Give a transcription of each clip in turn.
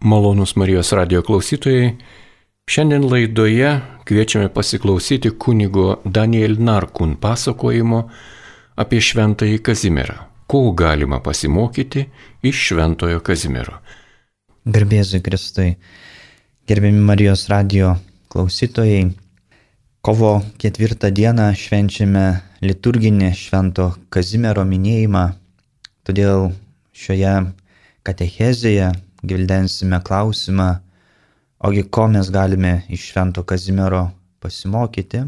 Malonus Marijos radio klausytojai, šiandien laidoje kviečiame pasiklausyti kunigo Daniel Narkun pasakojimo apie Šventąjį Kazimierą. Ko galima pasimokyti iš Šventojo Kazimiero? Garbėzui Kristui, gerbiami Marijos radio klausytojai, kovo ketvirtą dieną švenčiame liturginį Švento Kazimiero minėjimą, todėl šioje katechezėje gvildensime klausimą, ogi ko mes galime iš Švento Kazimiero pasimokyti,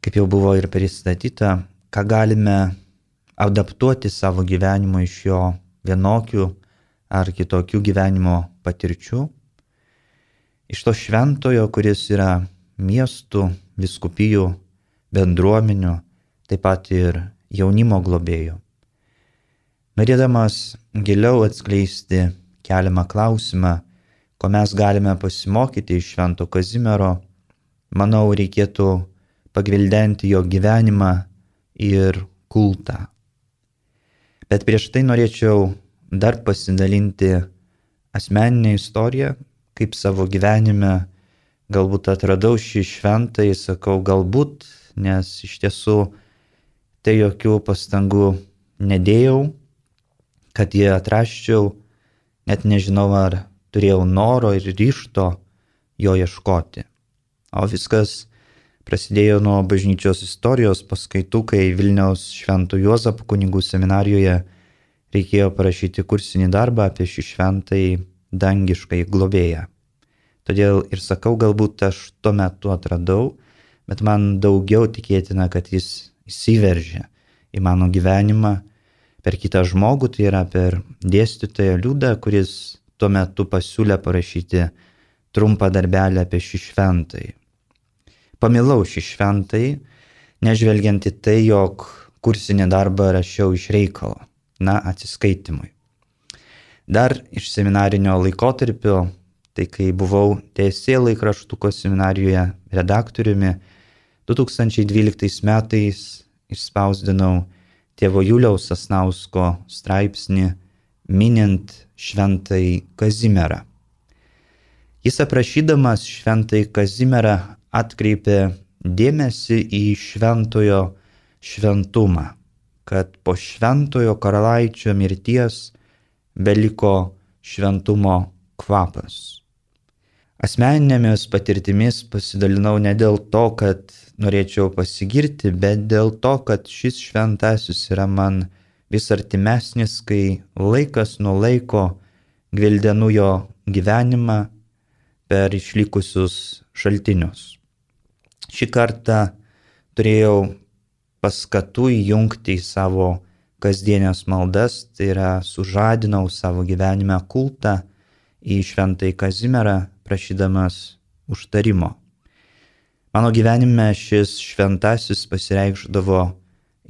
kaip jau buvo ir pristatyta, ką galime adaptuoti savo gyvenimo iš jo vienokių ar kitokių gyvenimo patirčių, iš to šventojo, kuris yra miestų, viskupijų, bendruomenių, taip pat ir jaunimo globėjų. Norėdamas giliau atskleisti keliamą klausimą, ko mes galime pasimokyti iš Švento Kazimiero, manau, reikėtų pagvildenti jo gyvenimą ir kultą. Bet prieš tai norėčiau dar pasidalinti asmeninę istoriją, kaip savo gyvenime galbūt atradau šį šventąjį, sakau galbūt, nes iš tiesų tai jokių pastangų nedėjau, kad jį atraščiau, net nežinau ar turėjau noro ir ryšto jo ieškoti. O viskas prasidėjo nuo bažnyčios istorijos paskaitų, kai Vilniaus Šventų Juozapų kunigų seminarijoje reikėjo parašyti kursinį darbą apie šį šventąjį dangiškai globėją. Todėl ir sakau, galbūt aš tuo metu atradau, bet man daugiau tikėtina, kad jis įsiveržė į mano gyvenimą per kitą žmogų, tai yra per dėstytoją Liudą, kuris tuo metu pasiūlė parašyti trumpą darbelį apie šį šventąjį. Pamilau šį šventąjį, nežvelgiant į tai, jog kursinį darbą rašiau iš reikalo, na, atsiskaitimui. Dar iš seminarinio laikotarpio, tai kai buvau TSC laikraštuko seminarijoje redaktoriumi, 2012 metais išspausdinau tėvo Juliaus Asnausko straipsnį minint šventai Kazimierą. Jis aprašydamas šventai Kazimierą atkreipė dėmesį į šventojo šventumą, kad po šventojo karalaičio mirties beliko šventumo kvapas. Asmeninėmis patirtimis pasidalinau ne dėl to, kad norėčiau pasigirti, bet dėl to, kad šis šventasis yra man vis artimesnis, kai laikas nuo laiko gvildenu jo gyvenimą per išlikusius šaltinius. Šį kartą turėjau paskatų įjungti į savo kasdienės maldas, tai yra sužadinau savo gyvenime kultą į šventai Kazimierą, prašydamas užtarimo. Mano gyvenime šis šventasis pasireikždavo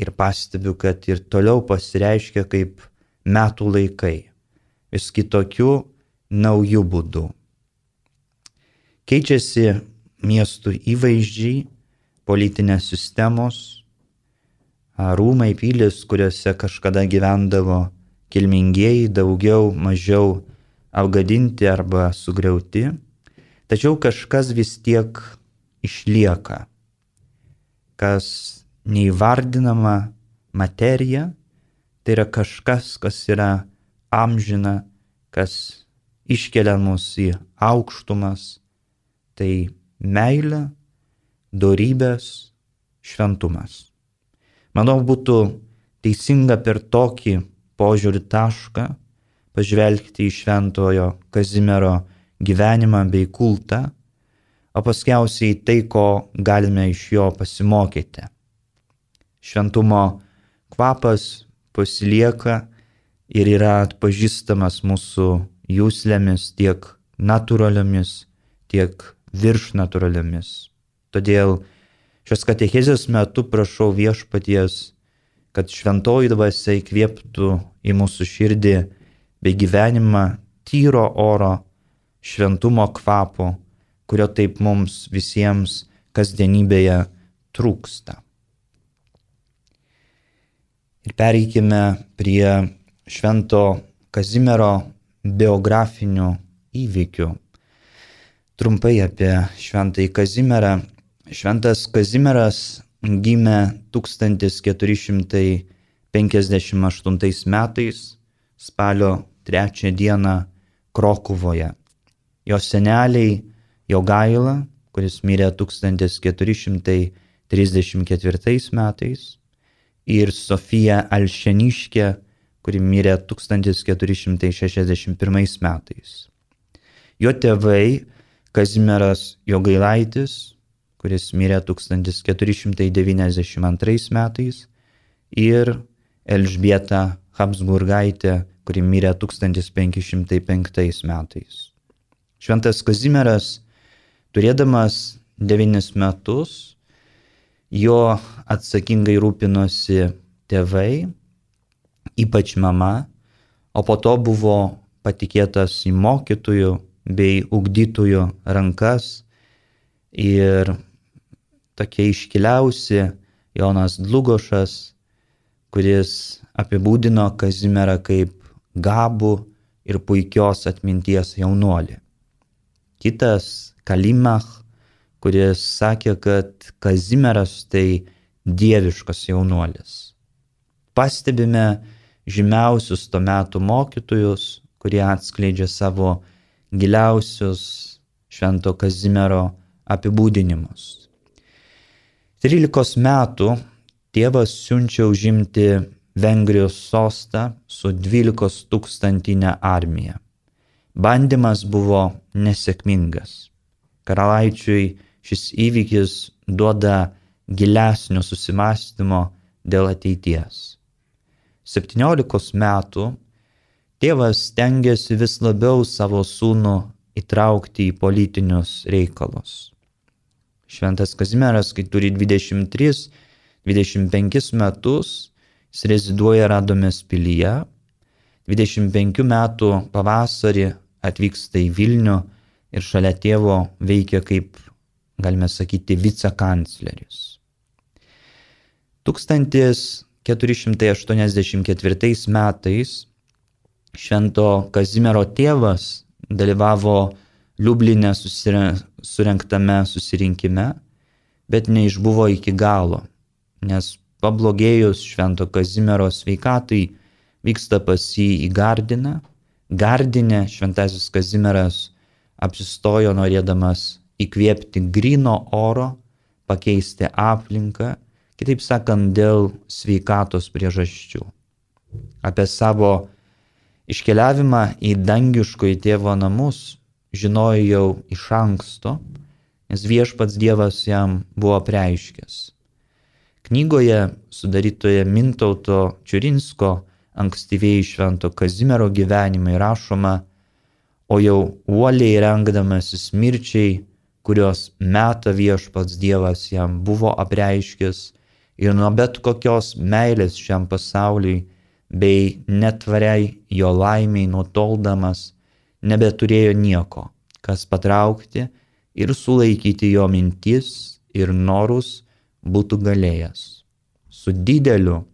ir pastebiu, kad ir toliau pasireiškia kaip metų laikai, vis kitokių naujų būdų. Keičiasi miestų įvaizdžiai, politinės sistemos, rūmai pilis, kuriuose kažkada gyvendavo kilmingieji, daugiau, mažiau apgadinti arba sugriauti, tačiau kažkas vis tiek išlieka, kas neįvardinama materija, tai yra kažkas, kas yra amžina, kas iškelia mus į aukštumas, tai meilė, dorybės, šventumas. Manau, būtų teisinga per tokį požiūrį tašką pažvelgti į šventojo Kazimiero gyvenimą bei kultą o paskiausiai tai, ko galime iš jo pasimokyti. Šventumo kvapas pasilieka ir yra atpažįstamas mūsų jūslėmis tiek natūraliomis, tiek virš natūraliomis. Todėl šios katechezės metu prašau viešpaties, kad šventoji dvasia įkvėptų į mūsų širdį bei gyvenimą tyro oro, šventumo kvapo kurio taip mums visiems kasdienybėje trūksta. Ir pereikime prie švento Kazimiero biografinių įvykių. Trumpai apie Šventąjį Kazimierą. Šventas Kazimieras gimė 1458 metais spalio 3 dieną Krokuvoje. Jo seneliai Jogaila, kuris mirė 1434 metais, ir Sofija Alšeniškė, kuri mirė 1461 metais. Jo tėvai Kazimieras Jogailaitis, kuris mirė 1492 metais, ir Elžbieta Habsburgaitė, kuri mirė 1505 metais. Šventas Kazimieras, turėdamas devynis metus, jo atsakingai rūpinosi tėvai, ypač mama, o po to buvo patikėtas į mokytojų bei ugdytojų rankas ir tokie iškiliausi Jonas Dlugošas, kuris apibūdino Kazimierą kaip gabų ir puikios atminties jaunuolį. Kitas Kalimach, kuris sakė, kad Kazimieras tai dieviškas jaunuolis. Pastebime žymiausius to metų mokytojus, kurie atskleidžia savo giliausius Švento Kazimiero apibūdinimus. 13 metų tėvas siunčia užimti Vengrijos sostą su 12 tūkstantinė armija. Bandymas buvo nesėkmingas. Karalaičiui šis įvykis duoda gilesnio susimastymo dėl ateities. 17 metų tėvas stengiasi vis labiau savo sūnų įtraukti į politinius reikalus. Šventas Kazimieras, kai turi 23-25 metus, jis reziduoja Radomės pilyje. 25 metų pavasarį atvyksta į Vilnių ir šalia tėvo veikia kaip, galime sakyti, vicekancleris. 1484 metais Švento Kazimiero tėvas dalyvavo Liublinė surinktame susirinkime, bet neišbuvo iki galo, nes pablogėjus Švento Kazimiero sveikatai vyksta pas jį į Gardiną. Gardinė Šventasis Kazimieras apsistojo norėdamas įkvėpti grino oro, pakeisti aplinką, kitaip sakant, dėl sveikatos priežasčių. Apie savo iškeliavimą į dangiškojo tėvo namus žinojo jau iš anksto, nes viešpats Dievas jam buvo preiškęs. Knygoje sudarytoje Mintauto Čiurinsko ankstyviai švento Kazimiero gyvenimai rašoma, o jau uoliai rengdamasis mirčiai, kurios meta viešpats Dievas jam buvo apreiškęs ir nuo bet kokios meilės šiam pasauliui bei netvariai jo laimiai nutoldamas, nebeturėjo nieko, kas patraukti ir sulaikyti jo mintis ir norus būtų galėjęs. Su dideliu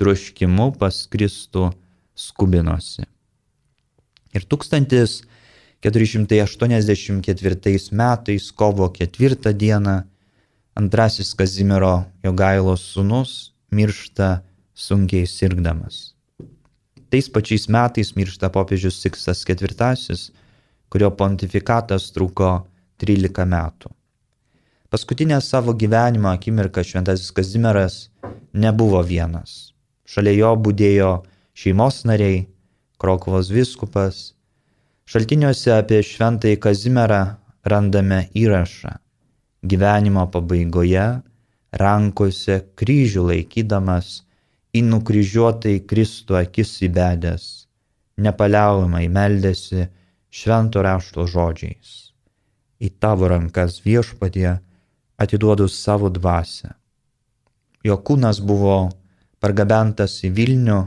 troškimu pas Kristų skubinosi. Ir 1484 metais kovo 4 dieną antrasis Kazimiero Jogailos sūnus miršta sunkiai sirgdamas. Tais pačiais metais miršta popiežius Siksas IV, kurio pontifikatas truko 13 metų. Paskutinę savo gyvenimo akimirką šventasis Kazimieras nebuvo vienas. Šalia jo būdėjo šeimos nariai, Krokovos viskupas. Šaltiniuose apie šventąjį Kazimierą randame įrašą. Gyvenimo pabaigoje rankose kryžių laikydamas į nukryžiuotai Kristų akis įbedęs, nepaliaujamai meldėsi švento rašto žodžiais. Į tavo rankas viešpatie atiduodu savo dvasę. Jo kūnas buvo pargabentas į Vilnių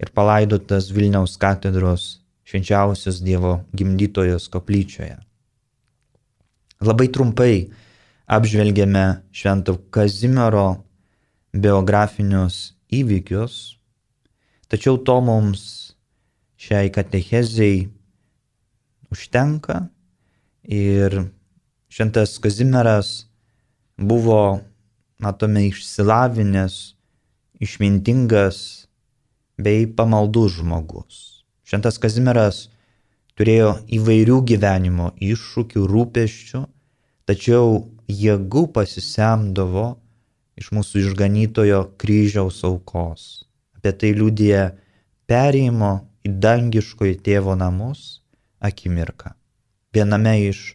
ir palaidotas Vilniaus katedros švenčiausios Dievo gimdytojos koplyčioje. Labai trumpai apžvelgėme Švento Kazimiero biografinius įvykius, tačiau to mums šiai katechezijai užtenka ir šventas Kazimieras buvo, matome, išsilavinęs, išmintingas bei pamaldus žmogus. Šventas Kazimieras turėjo įvairių gyvenimo iššūkių, rūpeščių, tačiau jėgų pasisemdavo iš mūsų išganytojo kryžiaus aukos. Apie tai liūdė perėjimo į dangiškojo tėvo namus akimirką. Viename iš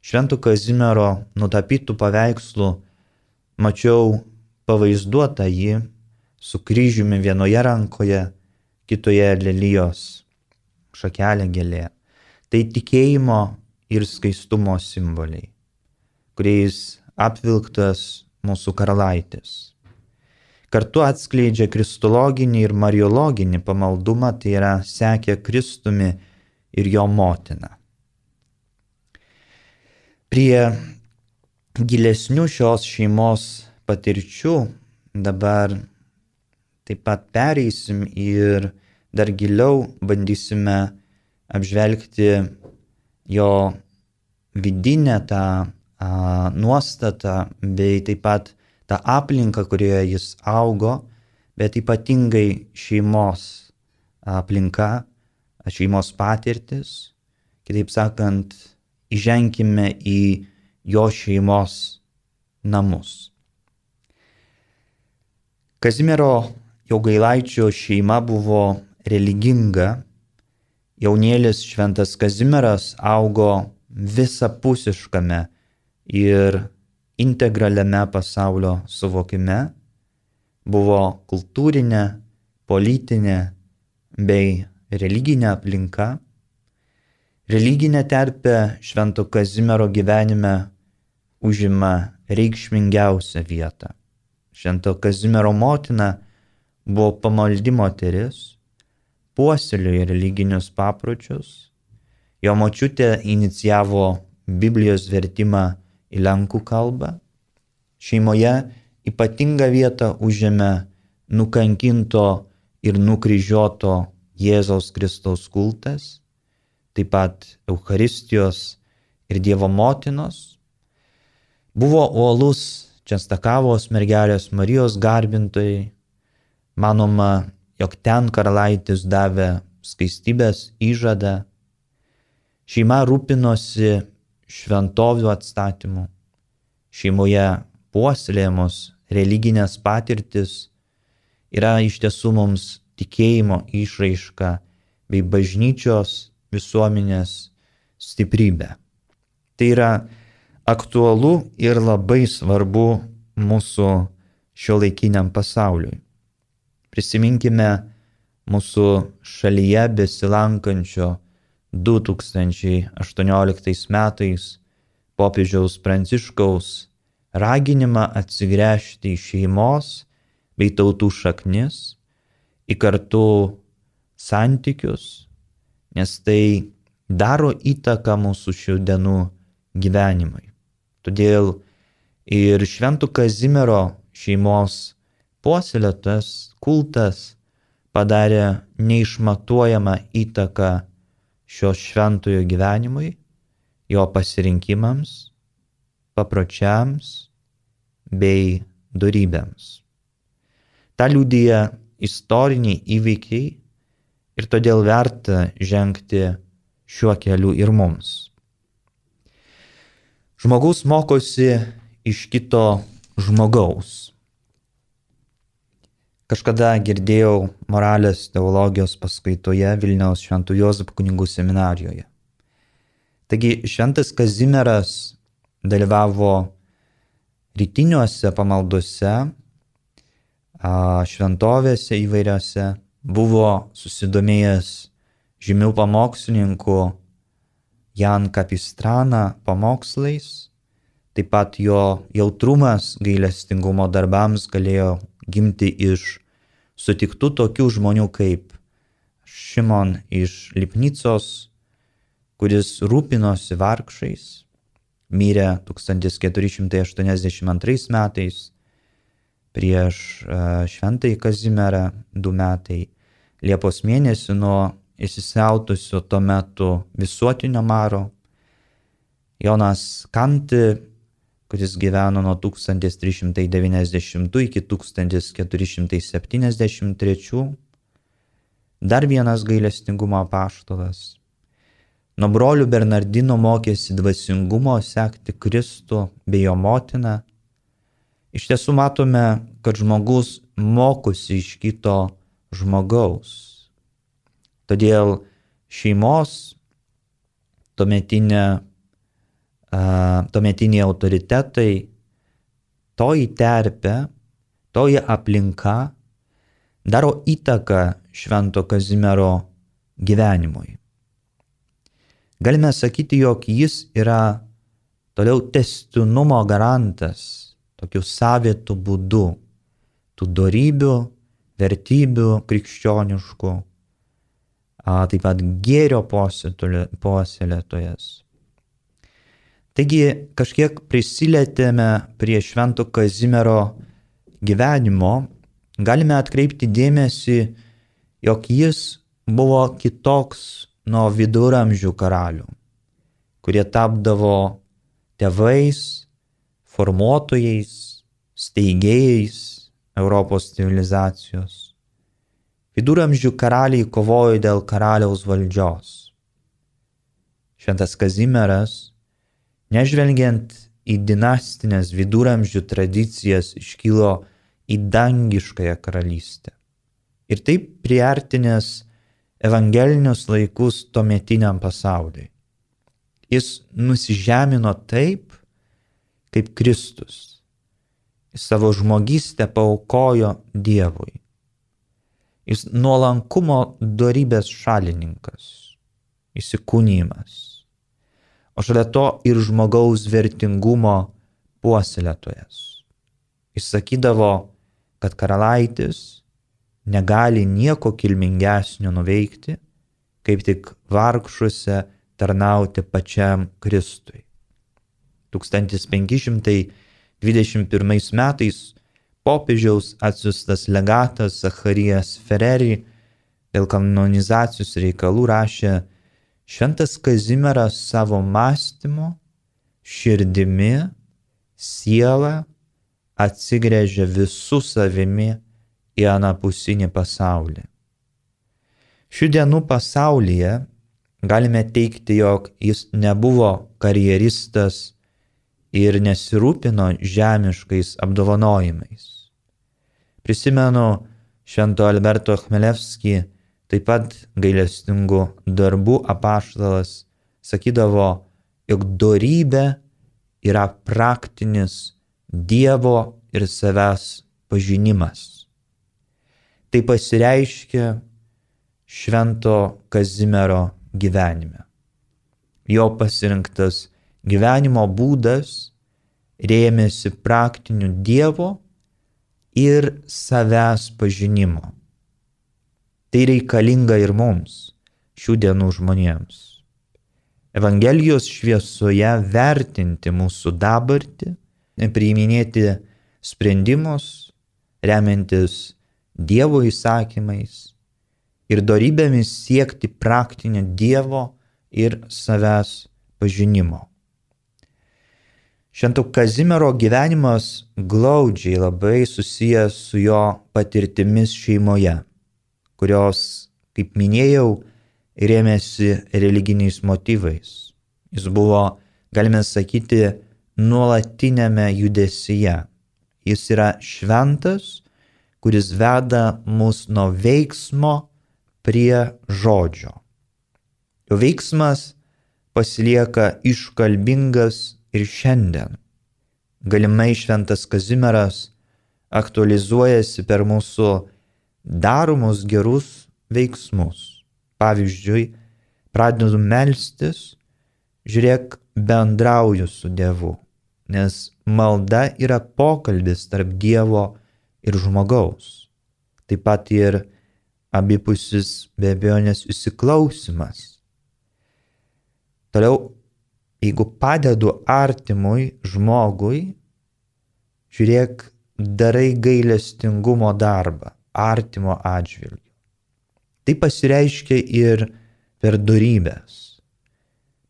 Švento Kazimiero nutapytų paveikslų mačiau pavaizduotą jį su kryžiumi vienoje rankoje, kitoje lelijos šakelė gėlė. Tai tikėjimo ir skaistumo simboliai, kuriais apvilktas mūsų karalaitis. Kartu atskleidžia kristologinį ir mariologinį pamaldumą, tai yra sekė Kristumi ir jo motina. Prie gilesnių šios šeimos patirčių dabar taip pat pereisim ir dar giliau bandysime apžvelgti jo vidinę tą a, nuostatą bei taip pat tą aplinką, kurioje jis augo, bet ypatingai šeimos aplinka, šeimos patirtis, kitaip sakant, įženkime į jo šeimos namus. Kazimiero Jogailaičio šeima buvo religinga, jaunėlis šventas Kazimieras augo visapusiškame ir integraliame pasaulio suvokime, buvo kultūrinė, politinė bei religinė aplinka. Religinė terpė Švento Kazimiero gyvenime užima reikšmingiausią vietą. Švento Kazimiero motina buvo pamaldi moteris, puoselėjo religinius papročius, jo močiutė inicijavo Biblijos vertimą į lenkų kalbą, šeimoje ypatingą vietą užėmė nukankinto ir nukryžiuoto Jėzaus Kristaus kultas, taip pat Eucharistijos ir Dievo motinos. Buvo uolus Čestakavos mergelės Marijos garbintojai. Manoma, jog ten karalaitis davė skaistybės įžadą. Šeima rūpinosi šventovių atstatymu. Šeimoje puoselėjamos religinės patirtis yra iš tiesų mums tikėjimo išraiška bei bažnyčios visuomenės stiprybę. Tai yra aktualu ir labai svarbu mūsų šio laikiniam pasauliui. Prisiminkime mūsų šalyje besilankančio 2018 metais popiežiaus Pranciškaus raginimą atsigręžti į šeimos bei tautų šaknis, į kartu santykius, nes tai daro įtaką mūsų šių dienų gyvenimui. Todėl ir Šventų Kazimiero šeimos puoselėtas kultas padarė neišmatuojamą įtaką šio šventojo gyvenimui, jo pasirinkimams, papročiams bei darybėms. Ta liūdija istoriniai įvykiai ir todėl verta žengti šiuo keliu ir mums. Žmogus mokosi iš kito žmogaus. Kažkada girdėjau moralės teologijos paskaitoje Vilniaus Šventų Jozapų kunigų seminarijoje. Taigi Šventas Kazimieras dalyvavo rytiniuose pamalduose, šventovėse įvairiose buvo susidomėjęs žymių pamokslininkų Jan Kapistrana pamokslais, taip pat jo jautrumas gailestingumo darbams galėjo gimti iš sutiktų tokių žmonių kaip Šimon iš Lipnicos, kuris rūpinosi vargšais, mirė 1482 metais, prieš šventąjį Kazimierą du metai. Liepos mėnesį nuo įsisiautusio tuo metu visuotinio maro. Jonas Kanti, kuris gyveno nuo 1390 iki 1473, dar vienas gailestingumo paštalas. Nuo brolių Bernardino mokėsi dvasingumo sekti Kristų bei jo motiną. Iš tiesų matome, kad žmogus mokosi iš kito žmogaus. Todėl šeimos tuometinė, tuometiniai autoritetai, toji terpė, toji aplinka daro įtaką Švento Kazimiero gyvenimui. Galime sakyti, jog jis yra toliau testinumo garantas, tokiu savitų būdu, tų darybių, vertybių krikščioniškų, taip pat gėrio puoselėtojas. Taigi kažkiek prisilietėme prie Švento Kazimiero gyvenimo, galime atkreipti dėmesį, jog jis buvo kitoks nuo viduramžių karalių, kurie tapdavo tėvais, formuotojais, steigėjais Europos civilizacijos. Viduramžių karaliai kovojo dėl karaliaus valdžios. Šventas Kazimieras, nežvelgiant į dinastinės viduramžių tradicijas, iškilo į dangiškąją karalystę. Ir taip priartinęs evangelinius laikus tuometiniam pasauliui. Jis nusižemino taip, kaip Kristus. Jis savo žmogystę paukojo Dievui. Jis nuolankumo darybės šalininkas, įsikūnymas. O šalia to ir žmogaus vertingumo puoselėtojas. Jis sakydavo, kad karalaitis negali nieko kilmingesnio nuveikti, kaip tik vargšuose tarnauti pačiam Kristui. 1521 metais popiežiaus atsiustas legatas Zacharijas Ferreri dėl kanonizacijos reikalų rašė, Šventas Kazimieras savo mąstymu, širdimi, siela atsigrėžė visų savimi į anapusinį pasaulį. Šių dienų pasaulyje galime teikti, jog jis nebuvo karjeristas ir nesirūpino žemiškais apdovanojimais. Prisimenu Švento Alberto Khmelevskį, taip pat gailestingų darbų apaštalas, sakydavo, jog dorybė yra praktinis Dievo ir savęs pažinimas. Tai pasireiškia Švento Kazimiero gyvenime. Jo pasirinktas gyvenimo būdas rėmėsi praktiniu Dievo ir savęs pažinimo. Tai reikalinga ir mums, šių dienų žmonėms. Evangelijos šviesoje vertinti mūsų dabartį, priiminėti sprendimus, remiantis Dievo įsakymais ir darybėmis siekti praktinio Dievo ir savęs pažinimo. Švento Kazimiero gyvenimas glaudžiai labai susijęs su jo patirtimis šeimoje, kurios, kaip minėjau, rėmėsi religiniais motyvais. Jis buvo, galime sakyti, nuolatinėme judesyje. Jis yra šventas kuris veda mus nuo veiksmo prie žodžio. Jo veiksmas pasilieka iškalbingas ir šiandien. Galimai šventas Kazimieras aktualizuojasi per mūsų daromus gerus veiksmus. Pavyzdžiui, pradedu melstis, žiūrėk, bendrauju su Dievu, nes malda yra pokalbis tarp Dievo ir žmogaus. Taip pat ir abipusis be abejonės įsiklausimas. Toliau, jeigu padedu artimui žmogui, žiūrėk, darai gailestingumo darbą artimo atžvilgiu. Tai pasireiškia ir per darybės.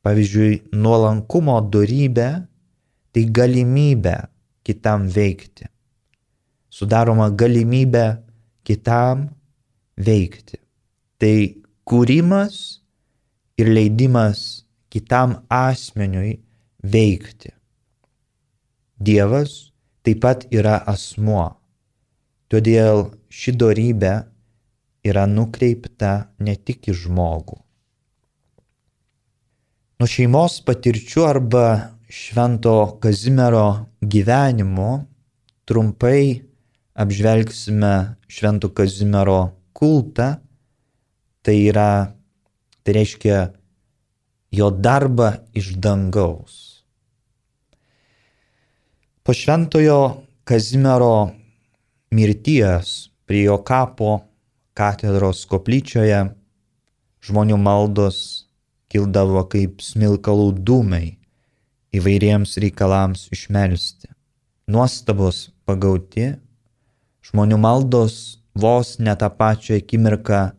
Pavyzdžiui, nuolankumo darybė tai galimybė kitam veikti. Sudaroma galimybė kitam veikti. Tai kūrimas ir leidimas kitam asmeniui veikti. Dievas taip pat yra asmuo. Todėl ši dorybė yra nukreipta ne tik į žmogų. Nuo šeimos patirčių arba Švento Kazimiero gyvenimo trumpai apžvelgsime Švento Kazimiero kultą. Tai yra, tai reiškia jo darbą iš dangaus. Po Šventojo Kazimiero mirties prie jo kapo katedros koplyčioje žmonių maldos kildavo kaip smilkalų dūmai įvairiems reikalams išmelsti. Nuostabos pagauti, žmonių maldos vos ne tą pačią akimirką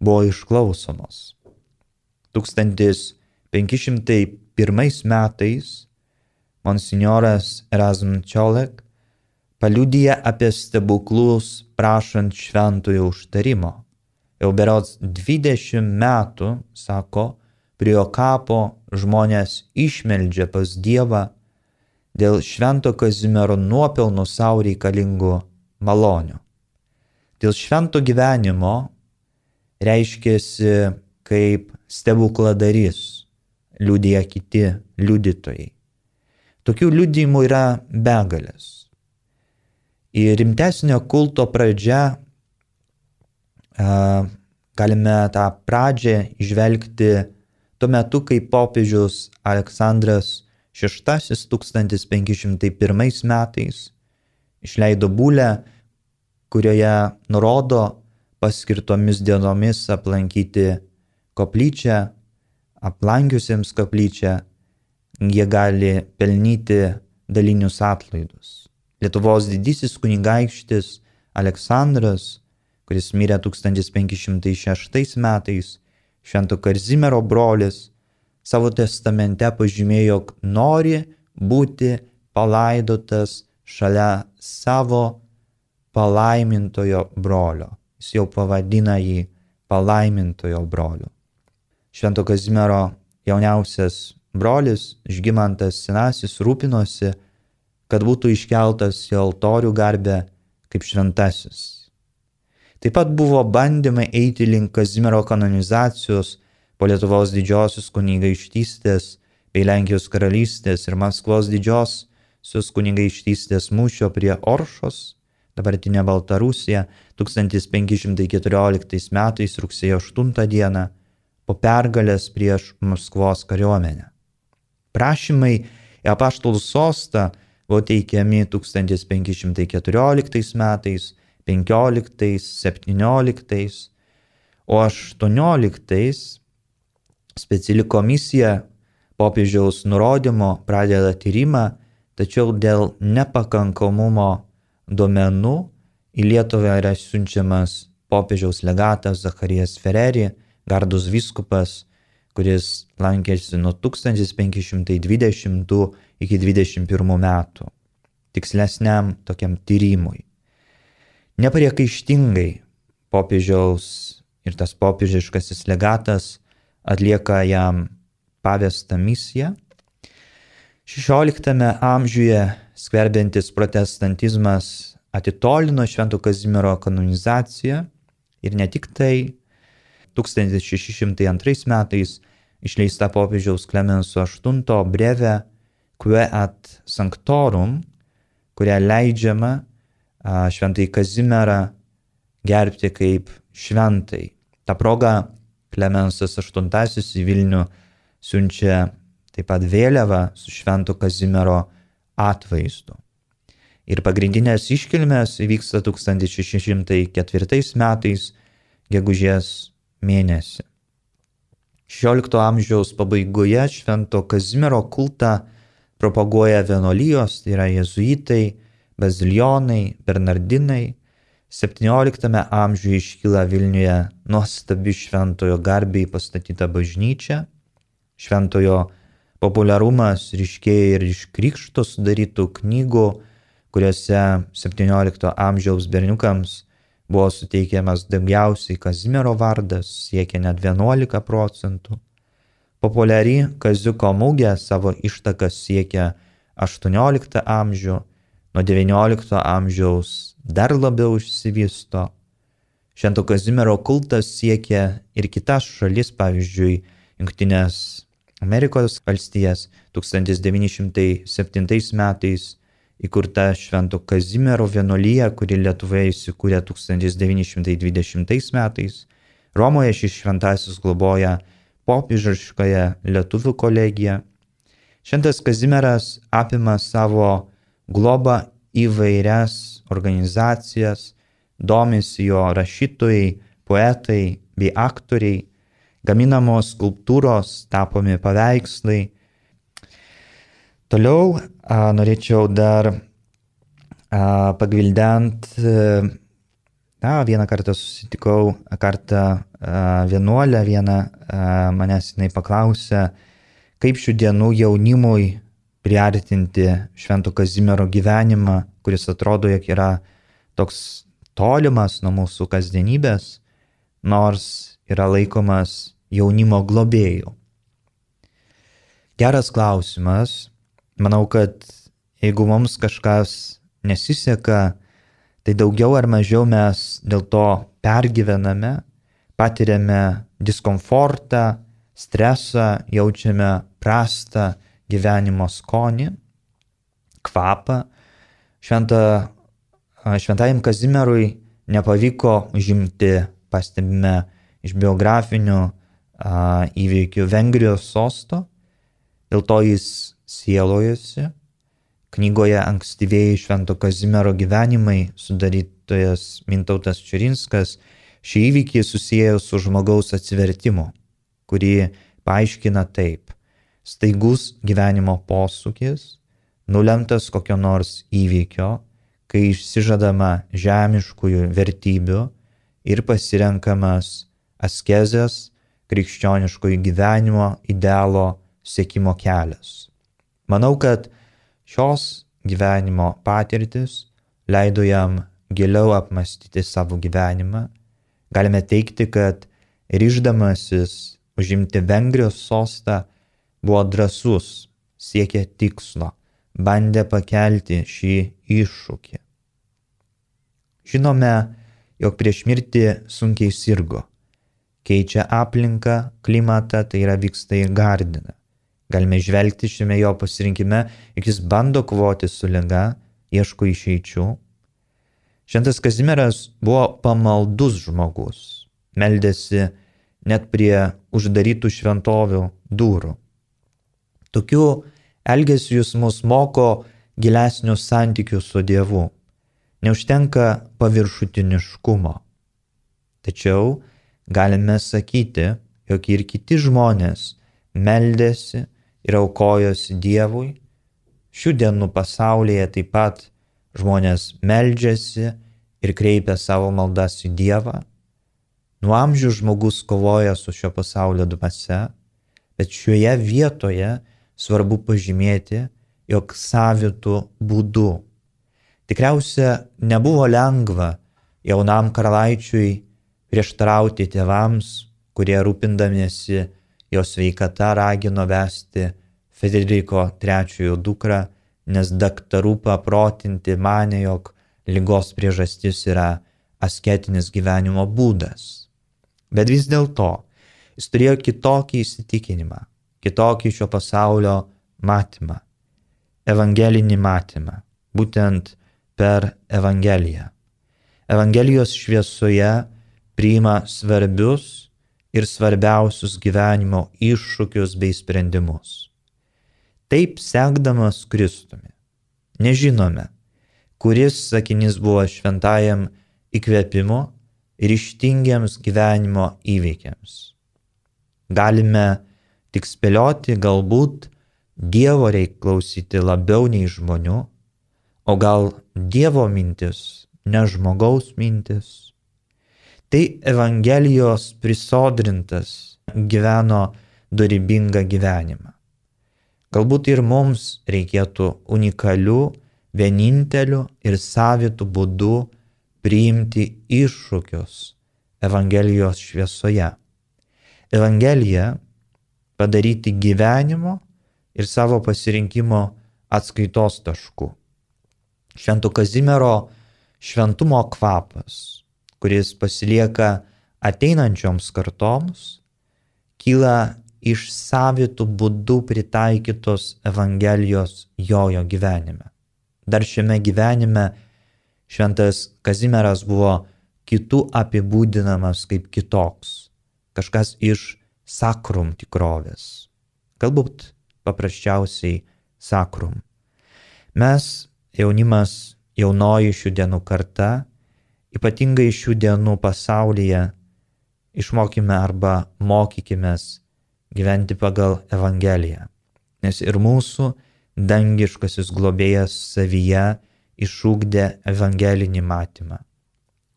buvo išklausomos. 1501 metais monsinjoras Erasm Čiolek paliudyja apie stebuklus prašant šventojo užtarimo. Jau berots 20 metų, sako, prie jo kapo žmonės išmeldžia pas Dievą dėl švento Kazimiero nuopelnų savo reikalingų malonių. Dėl švento gyvenimo reiškėsi kaip stebukladarys, liūdėjo kiti liudytojai. Tokių liudijimų yra begalės. Ir rimtesnio kulto pradžia, galime tą pradžią išvelgti tuo metu, kai popiežius Aleksandras VI 1501 metais išleido būlę, kurioje nurodo paskirtomis dienomis aplankyti koplyčią, aplankiusiems koplyčią jie gali pelnyti dalinius atlaidus. Lietuvos didysis kunigaikštis Aleksandras, kuris mirė 1506 metais, Švento Karzimiero brolis, savo testamente pažymėjo, jog nori būti palaidotas šalia savo palaimintojo brolio. Jis jau pavadina jį palaimintojo broliu. Švento Kazimiero jauniausias brolis Žgimantas Senasis rūpinosi, kad būtų iškeltas į altorių garbę kaip šventasis. Taip pat buvo bandymai eiti link Kazimiero kanonizacijos po Lietuvos didžiosios kunigaištystės bei Lenkijos karalystės ir Maskvos didžiosios kunigaištystės mūšio prie Oršos, dabartinė Baltarusija, 1514 metais rugsėjo 8 dieną po pergalės prieš Maskvos kariuomenę. Prašymai į apaštalų sostą buvo teikiami 1514 metais, 15, 17, o 18 speciali komisija popiežiaus nurodymo pradeda tyrimą, tačiau dėl nepakankamumo duomenų į Lietuvą yra siunčiamas popiežiaus legatas Zacharijas Ferreri, gardus viskupas kuris lankėsi nuo 1520 iki 21 metų, tikslesniam tokiam tyrimui. Nepriekaištingai popiežiaus ir tas popiežiškasis legatas atlieka jam pavestą misiją. XVI amžiuje skverbiantis protestantizmas atitolino Švento Kazimiero kanonizaciją ir ne tik tai 1602 metais išleista popiežiaus Klemenso VIII breve Quo at Sanctorum, kuria leidžiama šventai Kazimierą gerbti kaip šventai. Ta proga Klemensas VIII į Vilnių siunčia taip pat vėliavą su švento Kazimiero atvaizdu. Ir pagrindinės iškilmės įvyksta 1604 metais, gegužės mėnesį. XVI amžiaus pabaigoje Švento Kazimiero kultą propaguoja vienolyjos, tai yra jezuitai, bazilionai, bernardinai, XVII amžiuje iškyla Vilniuje nuostabi šventojo garbiai pastatyta bažnyčia. Šventojo populiarumas ryškėja ir iš krikšto sudarytų knygų, kuriuose XVII amžiaus berniukams buvo suteikiamas daugiausiai Kazimiero vardas, siekia net 11 procentų. Populiari Kaziuko mūgė savo ištakas siekia 18 amžių, nuo 19 amžiaus dar labiau išsivysto. Švento Kazimiero kultas siekia ir kitas šalis, pavyzdžiui, Junktinės Amerikos valstijas 1907 metais įkurta Švento Kazimiero vienuolyje, kuri Lietuvoje įsikūrė 1920 metais. Romoje šis šventasis globoja popiežiškąją lietuvių kolegiją. Šventas Kazimieras apima savo globą įvairias organizacijas, domisi jo rašytojai, poetai bei aktoriai, gaminamos skulptūros, tapomi paveikslai, Toliau a, norėčiau dar a, pagvildent, na, vieną kartą susitikau, kartą a, vienuolę, vieną a, manęs jinai paklausė, kaip šių dienų jaunimui priartinti Švento Kazimiero gyvenimą, kuris atrodo, jog yra toks tolimas nuo mūsų kasdienybės, nors yra laikomas jaunimo globėjų. Geras klausimas, Manau, kad jeigu mums kažkas nesiseka, tai daugiau ar mažiau mes dėl to pergyvename, patiriame diskomfortą, stresą, jaučiame prastą gyvenimo skonį, kvapą. Šventa, šventajam Kazimierui nepavyko užimti, pastebime, iš biografinių a, įvykių Vengrijos sosto, dėl to jis sielojasi. Knygoje ankstyvėjai Švento Kazimiero gyvenimai sudarytojas Mintautas Čirinskas šį įvykį susijęjo su žmogaus atsivertimu, kurį paaiškina taip. Staigus gyvenimo posūkis, nulemtas kokio nors įvykio, kai išsižadama žemiškųjų vertybių ir pasirenkamas askezės krikščioniškųjų gyvenimo idealo sėkimo kelias. Manau, kad šios gyvenimo patirtis leido jam giliau apmastyti savo gyvenimą. Galime teikti, kad ryždamasis užimti Vengrijos sostą buvo drasus, siekė tikslo, bandė pakelti šį iššūkį. Žinome, jog prieš mirtį sunkiai sirgo. Keičia aplinką, klimatą, tai yra vyksta į gardiną. Galime žvelgti šiame jo pasirinkime, jog jis bando kovoti su lyga, ieško išeičių. Šventas Kazimieras buvo pamaldus žmogus, meldėsi net prie uždarytų šventovių durų. Tokiu elgesiu jis mus moko gilesnių santykių su Dievu. Neužtenka paviršutiniškumo. Tačiau galime sakyti, jog ir kiti žmonės meldėsi, ir aukojosi Dievui. Šių dienų pasaulyje taip pat žmonės meldžiasi ir kreipia savo maldas į Dievą. Nuo amžių žmogus kovoja su šio pasaulio dvasia, bet šioje vietoje svarbu pažymėti, jog savitų būdų. Tikriausia nebuvo lengva jaunam karalaičiui prieštarauti tėvams, kurie rūpindamiesi jo sveikata ragino vesti Federiko III dukrą, nes daktarų paprotinti mane, jog lygos priežastis yra asketinis gyvenimo būdas. Bet vis dėlto jis turėjo kitokį įsitikinimą, kitokį šio pasaulio matymą, evangelinį matymą, būtent per Evangeliją. Evangelijos šviesoje priima svarbius ir svarbiausius gyvenimo iššūkius bei sprendimus taip sekdamas Kristumi. Nežinome, kuris sakinys buvo šventajam įkvėpimo ir ištingiams gyvenimo įveikiams. Galime tik spėlioti, galbūt Dievo reikia klausyti labiau nei žmonių, o gal Dievo mintis ne žmogaus mintis. Tai Evangelijos prisodrintas gyveno dorybingą gyvenimą. Galbūt ir mums reikėtų unikalių, vienintelių ir savitų būdų priimti iššūkius Evangelijos šviesoje. Evangelija padaryti gyvenimo ir savo pasirinkimo atskaitos tašku. Švento Kazimiero šventumo kvapas, kuris pasilieka ateinančioms kartoms, kyla iš savitų būdų pritaikytos Evangelijos jojo gyvenime. Dar šiame gyvenime šventas Kazimieras buvo kitų apibūdinamas kaip kitoks, kažkas iš sakrum tikrovės. Galbūt paprasčiausiai sakrum. Mes, jaunimas, jaunoji šių dienų karta, ypatingai šių dienų pasaulyje, išmokime arba mokykimės gyventi pagal Evangeliją. Nes ir mūsų dangiškasis globėjas savyje išūkdė evangelinį matymą,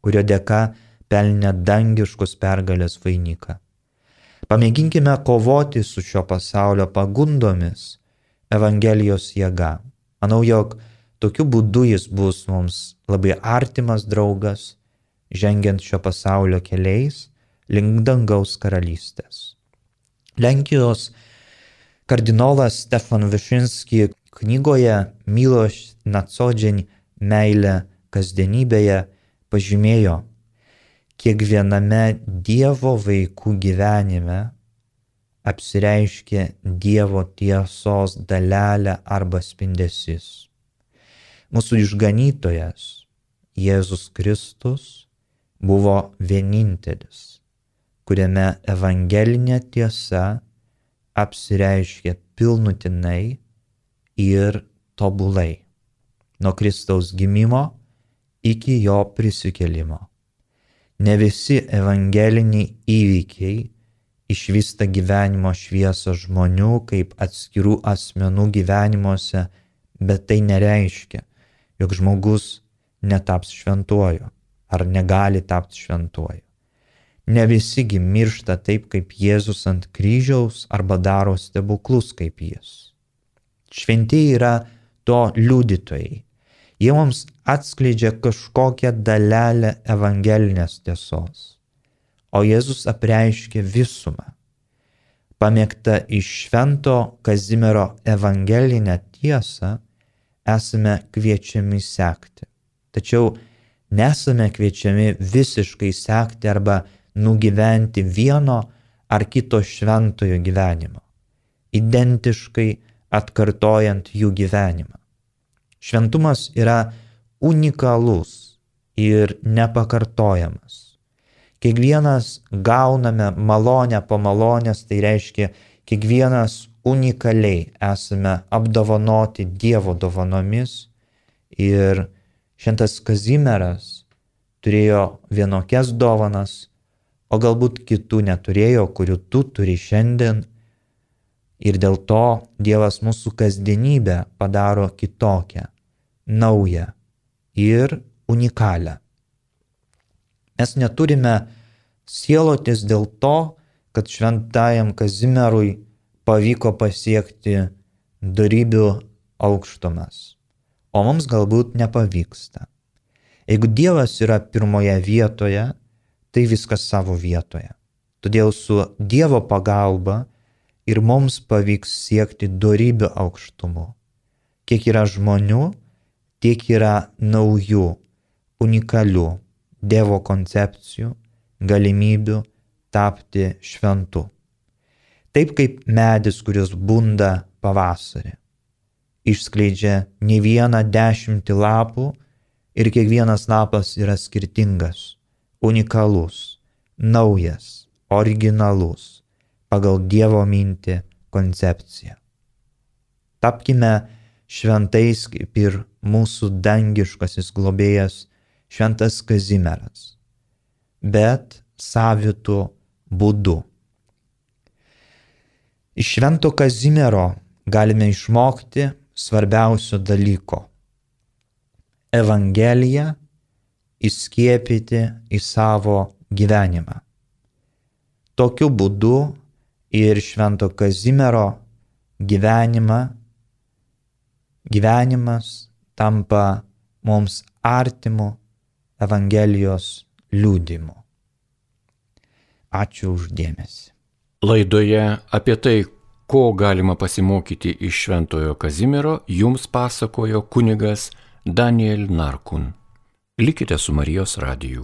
kurio dėka pelnė dangiškus pergalės vainiką. Pamėginkime kovoti su šio pasaulio pagundomis Evangelijos jėga. Manau, jog tokiu būdu jis bus mums labai artimas draugas, žengiant šio pasaulio keliais link dangaus karalystės. Lenkijos kardinolas Stefan Višinski knygoje Miloš Nacodzień meilė kasdienybėje pažymėjo, kiekviename Dievo vaikų gyvenime apsireiškia Dievo tiesos dalelė arba spindesis. Mūsų išganytojas Jėzus Kristus buvo vienintelis kuriame evangelinė tiesa apsireiškia pilnutinai ir tobulai. Nuo Kristaus gimimo iki jo prisikelimo. Ne visi evangeliniai įvykiai išvysta gyvenimo šviesą žmonių kaip atskirų asmenų gyvenimuose, bet tai nereiškia, jog žmogus netaps šventuoju ar negali tapti šventuoju. Ne visigi miršta taip kaip Jėzus ant kryžiaus arba daro stebuklus kaip jis. Šventieji yra to liudytojai. Jie mums atskleidžia kažkokią dalelę evangelinės tiesos. O Jėzus apreiškia visumą. Pamėgta iš švento Kazimiero evangelinę tiesą esame kviečiami sekti. Tačiau nesame kviečiami visiškai sekti arba nugyventi vieno ar kito šventojo gyvenimo, identiškai atkartojant jų gyvenimą. Šventumas yra unikalus ir nepakartojamas. Kiekvienas gauname malonę po malonės, tai reiškia, kiekvienas unikaliai esame apdovanoti Dievo dovanomis ir šventas Kazimieras turėjo vienokias dovanas, o galbūt kitų neturėjo, kurių tu turi šiandien. Ir dėl to Dievas mūsų kasdienybę padaro kitokią, naują ir unikalią. Mes neturime sielotis dėl to, kad šventajam Kazimierui pavyko pasiekti darybių aukštumas, o mums galbūt nepavyksta. Jeigu Dievas yra pirmoje vietoje, tai viskas savo vietoje. Todėl su Dievo pagalba ir mums pavyks siekti darybių aukštumų. Kiek yra žmonių, tiek yra naujų, unikalių Dievo koncepcijų, galimybių tapti šventu. Taip kaip medis, kuris bunda pavasarį. Išskleidžia ne vieną dešimtį lapų ir kiekvienas lapas yra skirtingas unikalus, naujas, originalus, pagal Dievo mintį koncepciją. Tapkime šventais kaip ir mūsų dangiškasis globėjas šventas Kazimieras, bet savitų būdų. Iš švento Kazimiero galime išmokti svarbiausio dalyko. Evangelija įskiepyti į savo gyvenimą. Tokiu būdu ir Švento Kazimiero gyvenimą, gyvenimas tampa mums artimu Evangelijos liūdimu. Ačiū uždėmesi. Laidoje apie tai, ko galima pasimokyti iš Šventojo Kazimiero, jums pasakojo kunigas Daniel Narkun. Likite su Marijos radiju.